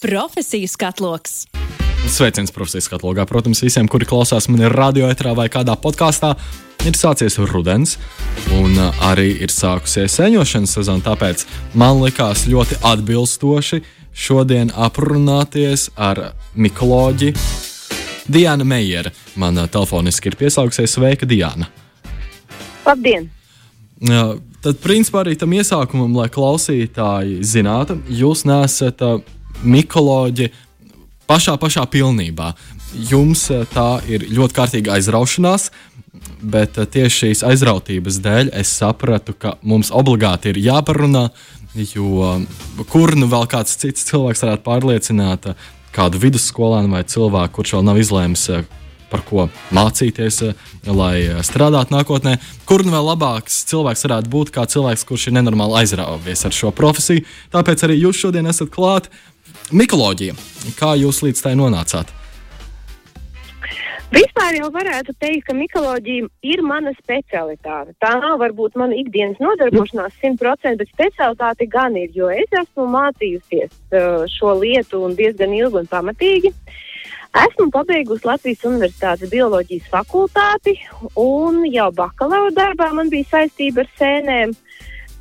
Profesiju skatloks! Sveiciens profesijas katalogā. Protams, visiem, kuri klausās manī radioetrā vai kādā podkāstā, ir sācies rudens, un arī ir sākusies sēņošanas sezona. Tāpēc man likās ļoti atbilstoši šodien aprunāties ar mikoloģi Diānu Meijera. Man telefoniski ir piesaukusies Sveika, Diana! Labdien! Tad, principā, arī tam iesākumam, lai klausītāji zinātu, jūs nesat uh, mikoloģi pašā, pašā pilnībā. Jums eh, tā ir ļoti kārtīga aizraušanās, bet eh, tieši šīs aizrautības dēļ es sapratu, ka mums obligāti ir jāparunā, jo kur nu vēl kāds cits cilvēks varētu pārliecināt eh, kādu vidusskolēnu vai cilvēku, kurš vēl nav izlēmis. Par ko mācīties, lai strādātu nākotnē. Kur nu vēl labāks cilvēks varētu būt kā cilvēks, kurš ir nenormāli aizrāvies ar šo profesiju. Tāpēc arī jūs šodien esat klāt. Mikoloģija. Kā jūs līdz tai nonācāt? Vispār jau varētu teikt, ka mikoloģija ir mana specialitāte. Tā nav varbūt mana ikdienas nodarbošanās 100%, bet specialitāte gan ir, jo es esmu mācījusies uh, šo lietu diezgan ilgi un pamatīgi. Esmu pabeigusi Latvijas Universitātes bioloģijas fakultāti, un jau bakalaura darbā man bija saistība ar sēnēm.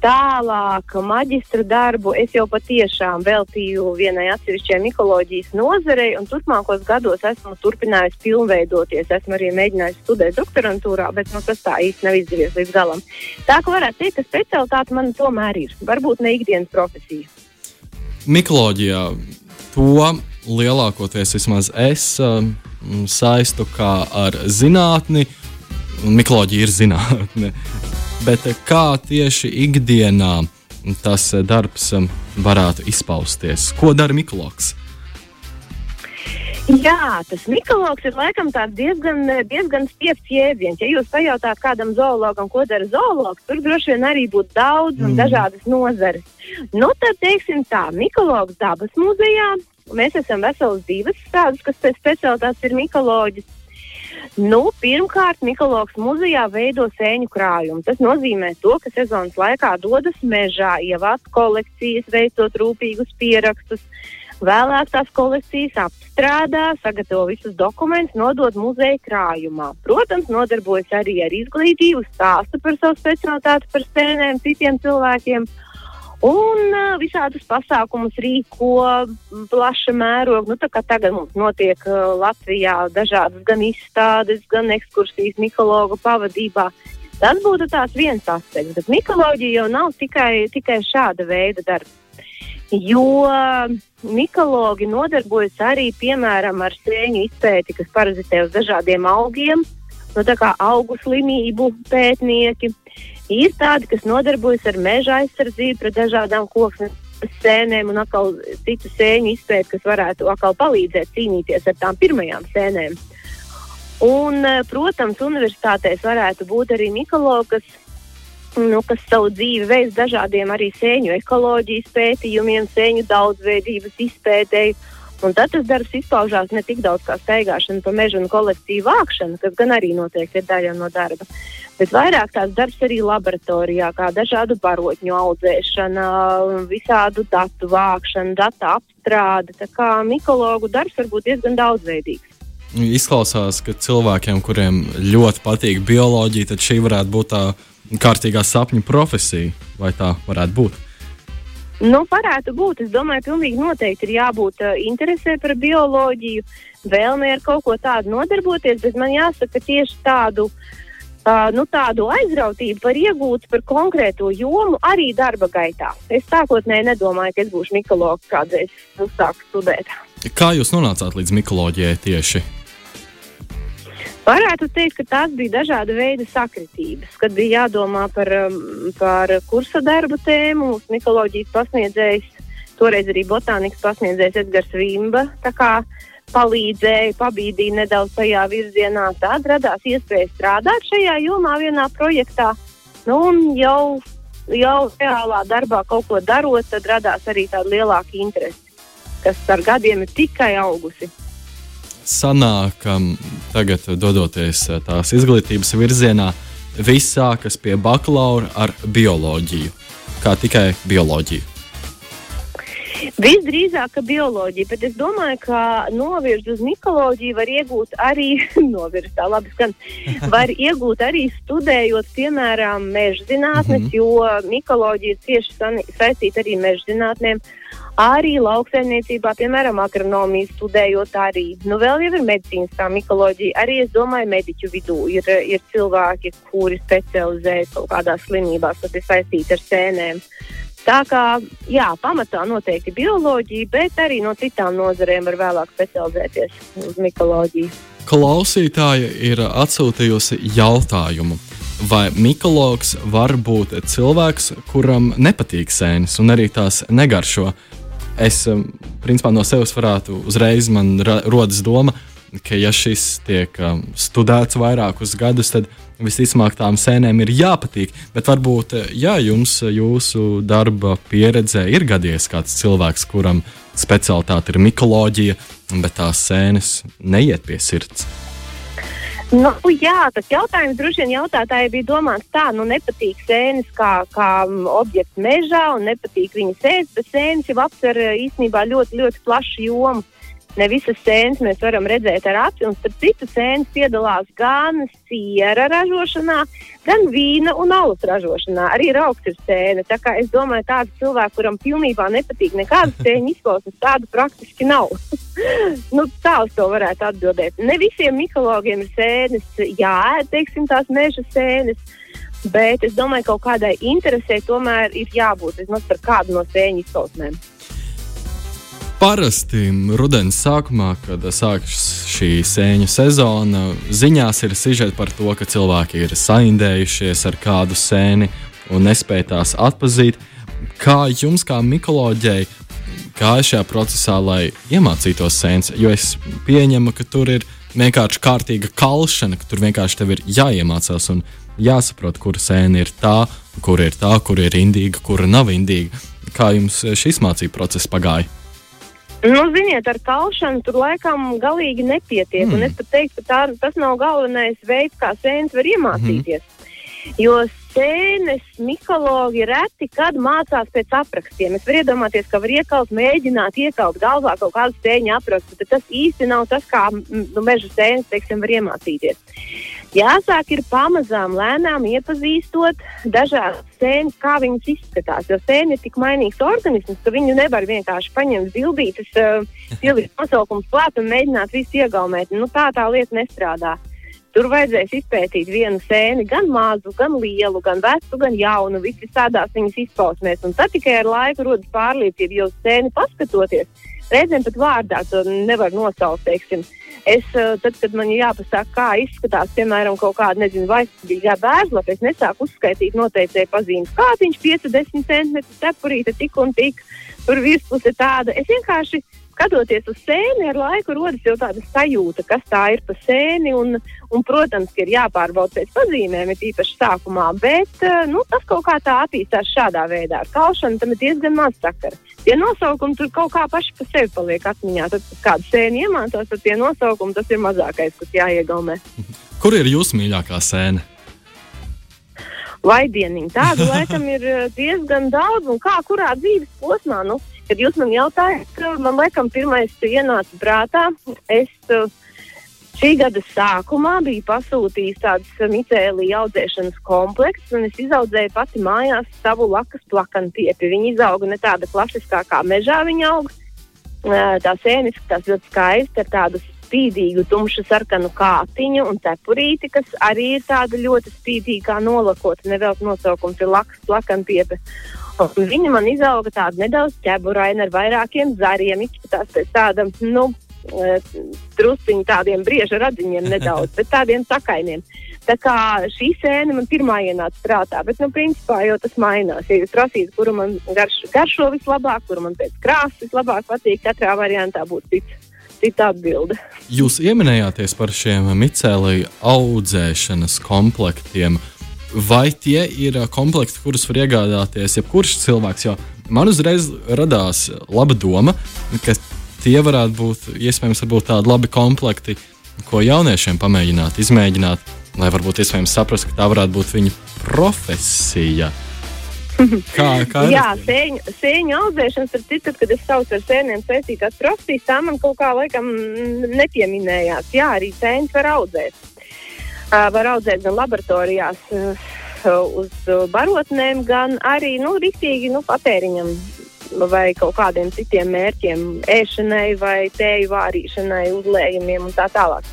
Tālāk, maģistra darbu es jau patiešām veltīju vienai atsevišķai mikoloģijas nozarei, un turpmākos gados esmu turpinājusi pilnveidoties. Esmu arī mēģinājusi studēt doktorantūrā, bet nu, tas tā īsti nav izdevies līdz galam. Tā kā varētu teikt, ka specialitāte man tomēr ir. Varbūt ne ikdienas profesija. Mikoloģijā to lielākoties vismaz es um, saistu ar zinātni. Mikoloģija ir zinātne. Bet kā tieši ikdienā tas darbs eh, varētu izpausties? Ko dara Mikls? Jā, tas Mikls ir laikam diezgan, diezgan stiepts jēdziens. Ja jūs pajautājat kādam zoologam, ko dara zoologs, tur droši vien arī būtu daudz un mm. dažādas nozares. Nu, tad teiksim tā, Mikls dabas muzejā. Mēs esam vesels divas tādas, kas pēc specialitātes ir mikoloģis. Nu, pirmkārt, Mikls muzejā veido sēņu krājumu. Tas nozīmē, to, ka sezonas laikā dodas mežā, ievāc kolekcijas, veicot rūpīgus pierakstus. Vēlāk tās kolekcijas apstrādā, sagatavo visus dokumentus, nodod muzeja krājumā. Protams, nodarbojas arī ar izglītību, stāsta par savu specialitāti, par sēnēm, citiem cilvēkiem. Un uh, visādus pasākumus rīko plaša mēroga. Nu, tagad mums notiek uh, Latvijā dažādas gan izstādes, gan ekskursijas mikologa pavadībā. Tas būtu tās viens aspekts, bet mikoloģija jau nav tikai, tikai šāda veida darbs. Jo mikologi nodarbojas arī piemēram ar sēņu izpēti, kas parazitē uz dažādiem augiem, no nu, tā kā augu slimību pētnieki. Ir tādi, kas nodarbojas ar meža aizsardzību pret dažādām koksnes sēnēm un atkal citu sēņu izpēti, kas varētu atkal palīdzēt cīnīties ar tām pirmajām sēnēm. Un, eh, protams, universitātēs varētu būt arī mikologi, kas, nu, kas savu dzīvi veids dažādiem arī sēņu ekoloģijas pētījumiem, sēņu daudzveidības izpētēji Un tad tas darbs izpaužās ne tik daudz kā staigāšana pa mežu un kolekciju vākšana, kas gan arī noteikti ir daļa no darba, bet vairāk tās darbs arī laboratorijā, kā dažādu barotņu audzēšana, visādu datu vākšana, datu apstrāde. Tā kā mikologu darbs var būt diezgan daudzveidīgs. Izklausās, ka cilvēkiem, kuriem ļoti patīk bioloģija, tad šī varētu būt tā kārtīgā sapņu profesija, vai tā varētu būt? Nu, varētu būt. Es domāju, pilnīgi noteikti ir jābūt uh, interesē par bioloģiju, vēlmē ar kaut ko tādu nodarboties, bet man jāsaka, ka tieši tādu, uh, nu, tādu aizrautību var iegūt par konkrēto jomu arī darba gaitā. Es sākotnēji nedomāju, ka es būšu mikologs kādreiz uzsākt studēt. Kā jūs nonācāt līdz mikoloģijai tieši? Varētu teikt, ka tās bija dažāda veida sakritības, kad bija jādomā par, um, par kursa darbu tēmu. Mūsu mikoloģijas pasniedzējs, toreiz arī botānikas pasniedzējs Edgars Vimba, palīdzēja, pabīdīja nedaudz tajā virzienā. Tad radās iespēja strādāt šajā jomā vienā projektā. Nu, un jau, jau reālā darbā kaut ko darot, tad radās arī tāda lielāka interese, kas ar gadiem ir tikai augusi sanāk, tagad dodoties eh, tās izglītības virzienā, viss sākas pie bakalaura ar bioloģiju, kā tikai bioloģiju. Visdrīzāk, ka bioloģija, bet es domāju, ka novirzi uz mikoloģiju var iegūt arī, novirzi tā labi skan, var iegūt arī studējot, piemēram, meža zinātnes, mm -hmm. jo mikoloģija cieši saistīta arī meža zinātnēm. Arī lauksaimniecībā, piemēram, agronomiju studējot, arī nu, vēl ir medicīniskā mikoloģija. Arī es domāju, mediķu vidū ir, ir cilvēki, kuri specializējas kaut kādās slimībās, kas ir saistīti ar sēnēm. Tā kā jā, pamatā noteikti bioloģija, bet arī no citām nozarēm var vēlāk specializēties uz mikoloģiju. Klausītāja ir atsūtījusi jautājumu. Vai mikologs var būt cilvēks, kuram nepatīk sēnes un arī tās negaršo? Es, um, principā, no sevis varētu uzreiz man rodas doma, ka, ja šis tiek um, studēts vairākus gadus, tad visticamāk tām sēnēm ir jāpatīk. Bet varbūt, ja jums jūsu darba pieredzē ir gadījies kāds cilvēks, kuram specialitāte ir mikoloģija, bet tās sēnes neiet pie sirds. Nu, jā, tas jautājums droši vien jautātājai bija domāts tā, nu nepatīk sēnes kā, kā objekts mežā un nepatīk viņas ēst, bet sēnes jau aptver īstenībā ļoti, ļoti plašu jomu ne visas sēnes mēs varam redzēt ar aci. Starp citu, sēnes piedalās gan siera ražošanā, gan vīna un alus ražošanā. Arī rauks ir sēne. Tā kā es domāju, tādu cilvēku, kuram pilnībā nepatīk nekāda sēņa izpausmes, tādu praktiski nav. nu, tā uz to varētu atbildēt. Ne visiem mikologiem ir sēnes jāēd, teiksim, tās meža sēnes. Bet es domāju, ka kaut kādai interesē tomēr ir jābūt vismaz par kādu no sēņu izpausmēm. Parasti rudenī sākumā, kad sākas šī sēņu sezona, ziņās ir sižeti par to, ka cilvēki ir saindējušies ar kādu sēni un nespēj tās atpazīt. Kā jums, kā mikoloģijai, kā šajā procesā, lai iemācītos sēnes? Jo es pieņemu, ka tur ir vienkārši kārtīga kalšana, ka tur vienkārši tev ir jāiemācās un jāsaprot, kura sēne ir tā, kur ir tā, kur ir indīga, kura nav indīga. Kā jums šis mācību process pagāja? Nu, ziniet, ar kalšanu tur laikam galīgi nepietiek. Mm. Es pat teiktu, ka tā, tas nav galvenais veids, kā sēnes var iemācīties. Mm. Jo sēnes mikologi reti kad mācās pēc aprakstiem. Es varu iedomāties, ka var iekalt, mēģināt iekalt galvā kaut kādu sēņu aprakstu, bet tas īsti nav tas, kā nu, meža sēnes, teiksim, var iemācīties. Jāsāk ir pamazām, lēnām iepazīstot dažādas sēnes, kā viņas izskatās. Jo sēne ir tik mainīgs organisms, ka viņu nevar vienkārši paņemt bildītas, uh, ielikt nosaukums klāt un mēģināt visu iegaumēt. Nu, tā tā lieta nestrādā. Tur vajadzēs izpētīt vienu sēni, gan mazu, gan lielu, gan vecu, gan jaunu, visas tādās viņas izpausmēs. Un tad tikai ar laiku rodas pārliecība, jo sēni paskatoties, reizēm pat vārdā to nevar nosaukt. Teiksim. Es, eh, tad, kad man jāpasaka, kā izskatās, piemēram, kaut kāda, nezinu, vaistīgā bērnlapa, es nesāku uzskaitīt noteicēju pazīmes. Kādiņš 50 centimetru cepurīte tik un tik, tur virspuse tāda. Es vienkārši skatoties uz sēni, ar laiku rodas jau tāda sajūta, kas tā ir pa sēni. Un, un, protams, ka ir jāpārbauda pēc pazīmēm, ir īpaši sākumā, bet eh, nu, tas kaut kā tā attīstās šādā veidā. Ar kalšanu tam ir diezgan maz sakara. Tie nosaukumi tur kaut kā paši pa sevi paliek atmiņā. Tad, kad kādu sēni iemācās, tad tie nosaukumi tas ir mazākais, kas jāiegaumē. Kur ir jūsu mīļākā sēne? Vai dieniņa tādu laikam ir eh, diezgan daudz, un kā kurā dzīves posmā. Nu, Kad jūs man jautājat, man liekas, pirmais ienāca prātā. Es uh, šī gada sākumā biju pasūtījis tādu micēlīju audzēšanas kompleksu, un es izaudzēju pati mājās savu lakas plakantiepi. Viņa izauga ne tāda klasiskā kā mežā viņa aug. Uh, tā sēne izskatās ļoti skaisti ar tādu spīdīgu, tumšu sarkanu kātiņu un cepurīti, kas arī ir tāda ļoti spīdīga, nolakota. Nevelk nosaukums ir lakas plakantiepe. Viņa man izauga tāda nedaudz ķeburaina ar vairākiem zariem. Izskatās pēc tāda, nu, e, drusciņi tādiem brieža radziņiem nedaudz, bet tādiem sakainiem. Tā kā šī sēne man pirmā ienāca prātā, bet, nu, principā jau tas mainās. Ja jūs prasītu, kuru man garš, garšo vislabāk, kuru man pēc krāsas vislabāk patīk, katrā variantā būtu cits. Cita atbilde. Jūs pieminējāties par šiem micēlīju audzēšanas komplektiem. Vai tie ir uh, komplekti, kurus var iegādāties jebkurš cilvēks. Jo man uzreiz radās laba doma, ka tie varētu būt iespējams varbūt tādi labi komplekti, ko jauniešiem pamēģināt, izmēģināt, lai varbūt iespējams saprast, ka tā varētu būt viņa profesija. Kā, kā Jā, sēņu, sēņu audzēšana, starp citu, kad es saucu ar sēnēm saistītās profesijas, tā man kaut kā laikam nepieminējās. Jā, arī sēņas var audzēt. Uh, var audzēt gan laboratorijās uh, uz barotnēm, gan arī, nu, riktīgi, nu, patēriņam vai kaut kādiem citiem mērķiem, ēšanai vai tēju vārīšanai, uzlējumiem un tā tālāk.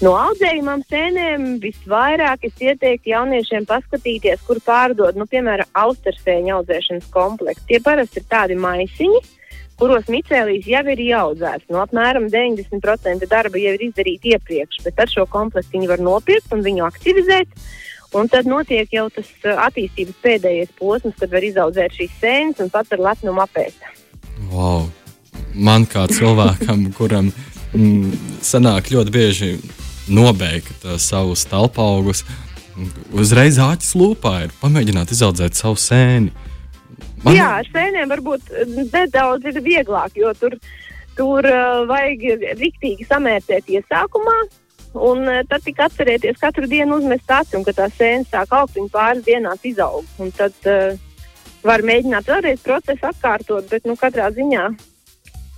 No audzējumam sēnēm visvairāk es ieteiktu jauniešiem paskatīties, kur pārdod, nu, piemēram, austersēņu audzēšanas komplektu. Tie parasti ir tādi maisiņi, kuros micēlijas jau ir audzēts. No apmēram 90% darba jau ir izdarīta iepriekš, bet ar šo komplektu viņi var nopirkt un viņu aktivizēt. Un tad notiek jau tas attīstības pēdējais posms, kad var izaudzēt šīs sēnes un pats ar lepnumu apēst. Wow. Man kā cilvēkam, kuram mm, sanāk ļoti bieži nobeigt uh, savus telpaugus. Uzreiz āķis lūpā ir pamēģināt izaudzēt savu sēni. Man... Jā, ar sēnēm varbūt nedaudz ir vieglāk, jo tur, tur uh, vajag riktīgi samērcēt iesākumā. Un uh, tad tik atcerieties, katru dienu uzmest aci, un kad tā sēne sāk augt, viņa pāris dienās izaug. Un tad uh, var mēģināt vēlreiz procesu atkārtot, bet nu, katrā ziņā,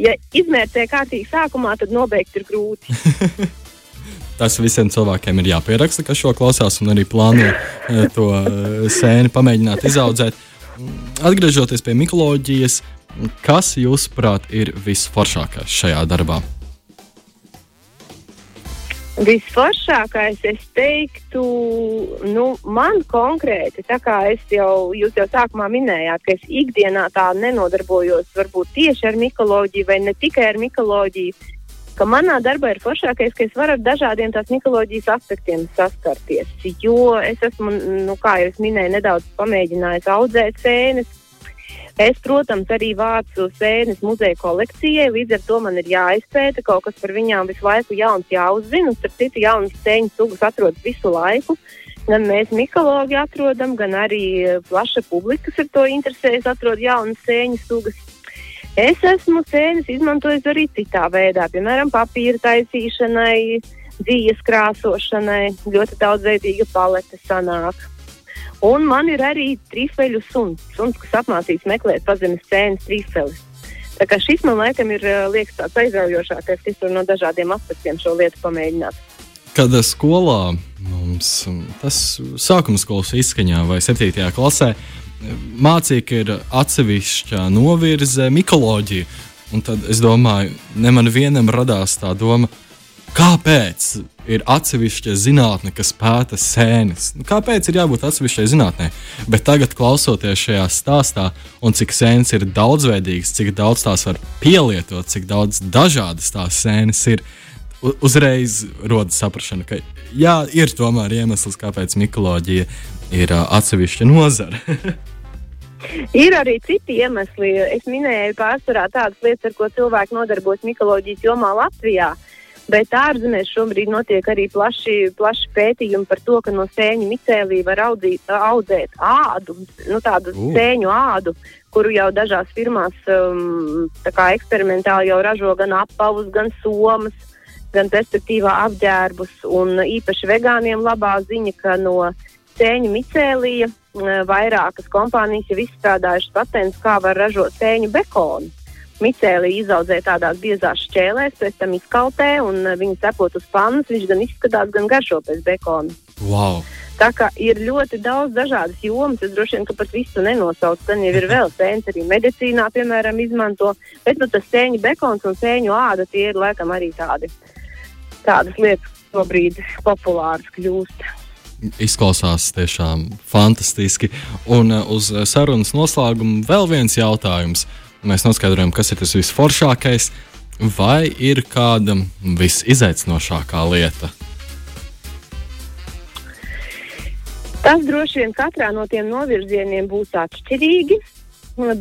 ja izmērcē kārtīgi sākumā, tad nobeigt ir grūti. Tas visiem cilvēkiem ir jāpieraksta, kas šo klausās un arī plāno eh, to eh, sēni pamēģināt izaudzēt. Atgriežoties pie mikoloģijas, kas jūsuprāt ir visforšākais šajā darbā? Visforšākais, es teiktu, nu, man konkrēti, tā kā es jau, jūs jau sākumā minējāt, ka es ikdienā tā nenodarbojos varbūt tieši ar mikoloģiju vai ne tikai ar mikoloģiju, ka manā darbā ir foršākais, ka es varu ar dažādiem tās mikoloģijas aspektiem saskarties. Jo es esmu, nu, kā jau es minēju, nedaudz pamēģinājis audzēt sēnes. Es, protams, arī vācu sēnes muzeja kolekcijai, līdz ar to man ir jāizpēta kaut kas par viņām visu laiku jauns jāuzzina. Starp citu, jaunas sēņu sugas atrodas visu laiku. Gan mēs, mikologi, atrodam, gan arī plaša publika, kas ar to interesējas, atrod jaunas sēņu sugas. Es esmu sēnes izmantojis arī citā veidā, piemēram, papīra taisīšanai, dzīves krāsošanai, ļoti daudzveidīga palete sanāk. Un man ir arī trifeļu suns, suns kas apmācīts meklēt pazemes sēnes trifeļus. Tā kā šis man laikam ir liekas tāds aizraujošākais, kas tur no dažādiem aspektiem šo lietu pamēģināt. Kad skolā mums tas sākuma skolas izskaņā vai 7. klasē mācīja, ka ir atsevišķa novirze mikoloģija. Un tad es domāju, ne man vienam radās tā doma, kāpēc ir atsevišķa zinātne, kas pēta sēnes. Nu, kāpēc ir jābūt atsevišķai zinātnē? Bet tagad, klausoties šajā stāstā, un cik sēnes ir daudzveidīgas, cik daudz tās var pielietot, cik daudz dažādas tās sēnes ir, uzreiz rodas saprāšana, ka jā, ir tomēr iemesls, kāpēc mikoloģija ir atsevišķa nozara. Ir arī citi iemesli. Es minēju pārsvarā tādas lietas, ar ko cilvēki nodarbojas mikoloģijas jomā Latvijā. Bet ārzemēs šobrīd notiek arī plaši, plaši pētījumi par to, ka no sēņu micēlī var audzīt, audzēt ādu, nu, tādu uh. sēņu ādu, kuru jau dažās firmās um, eksperimentāli jau ražo gan apavus, gan somas, gan perspektīvā apģērbus. Un īpaši vegāniem labā ziņa, ka no sēņu micēlija Eh, vairākas kompānijas jau izstrādājušas patentus, kā var ražot sēņu bekonu. Micēlī izaudzē tādās biezās šķēlēs, pēc tam izkaltē un eh, viņu cepot uz pannas. Viņš gan izskatās, gan garšo pēc bekona. Wow. Tā kā ir ļoti daudz dažādas jomas, es droši vien pat visu nenosaucu. Tad jau ir vēl sēnes, arī medicīnā, piemēram, izmanto. Bet nu, tas sēņu bekons un sēņu āda tie ir laikam arī tādi, tādas lietas, kas šobrīd populāras kļūst izklausās tiešām fantastiski. Un uh, uz sarunas noslēgumu vēl viens jautājums. Mēs noskaidrojam, kas ir tas visforšākais, vai ir kāda visizaicinošākā lieta. Tas droši vien katrā no tiem novirzieniem būs atšķirīgi,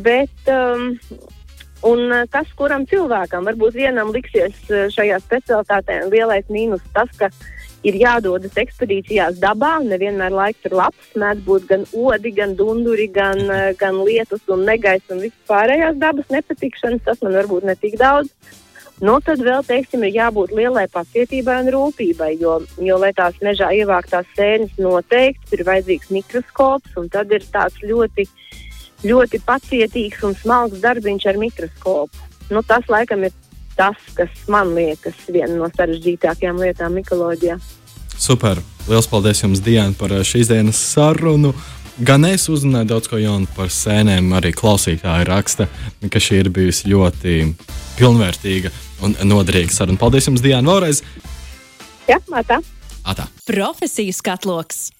bet um, tas, kuram cilvēkam varbūt vienam liksies šajā specialitātē lielais mīnus, tas, ka ir jādodas ekspedīcijās dabā. Nevienmēr laiks ir labs. Mēdz būt gan odi, gan dunduri, gan, eh, gan lietus un negaisa un viss pārējās dabas nepatikšanas. Tas man varbūt ne tik daudz. Nu, tad vēl, teiksim, ir jābūt lielai pacietībai un rūpībai, jo, jo lai tās mežā ievāktās sēnes noteikti ir vajadzīgs mikroskops, un tad ir tāds ļoti, ļoti pacietīgs un smalks darbiņš ar mikroskopu. Nu, tas, laikam, ir tas, kas man liekas viena no sarežģītākajām lietām mikoloģijā. Super! Lielas paldies jums, Diana, par šīs dienas sarunu! Gan es uzzināju daudz ko jaunu par sēnēm, arī klausītāji raksta, ka šī ir bijusi ļoti pilnvērtīga un noderīga saruna. Paldies jums, Diana, vēlreiz! Jā, tā. Atā. Profesijas katloks.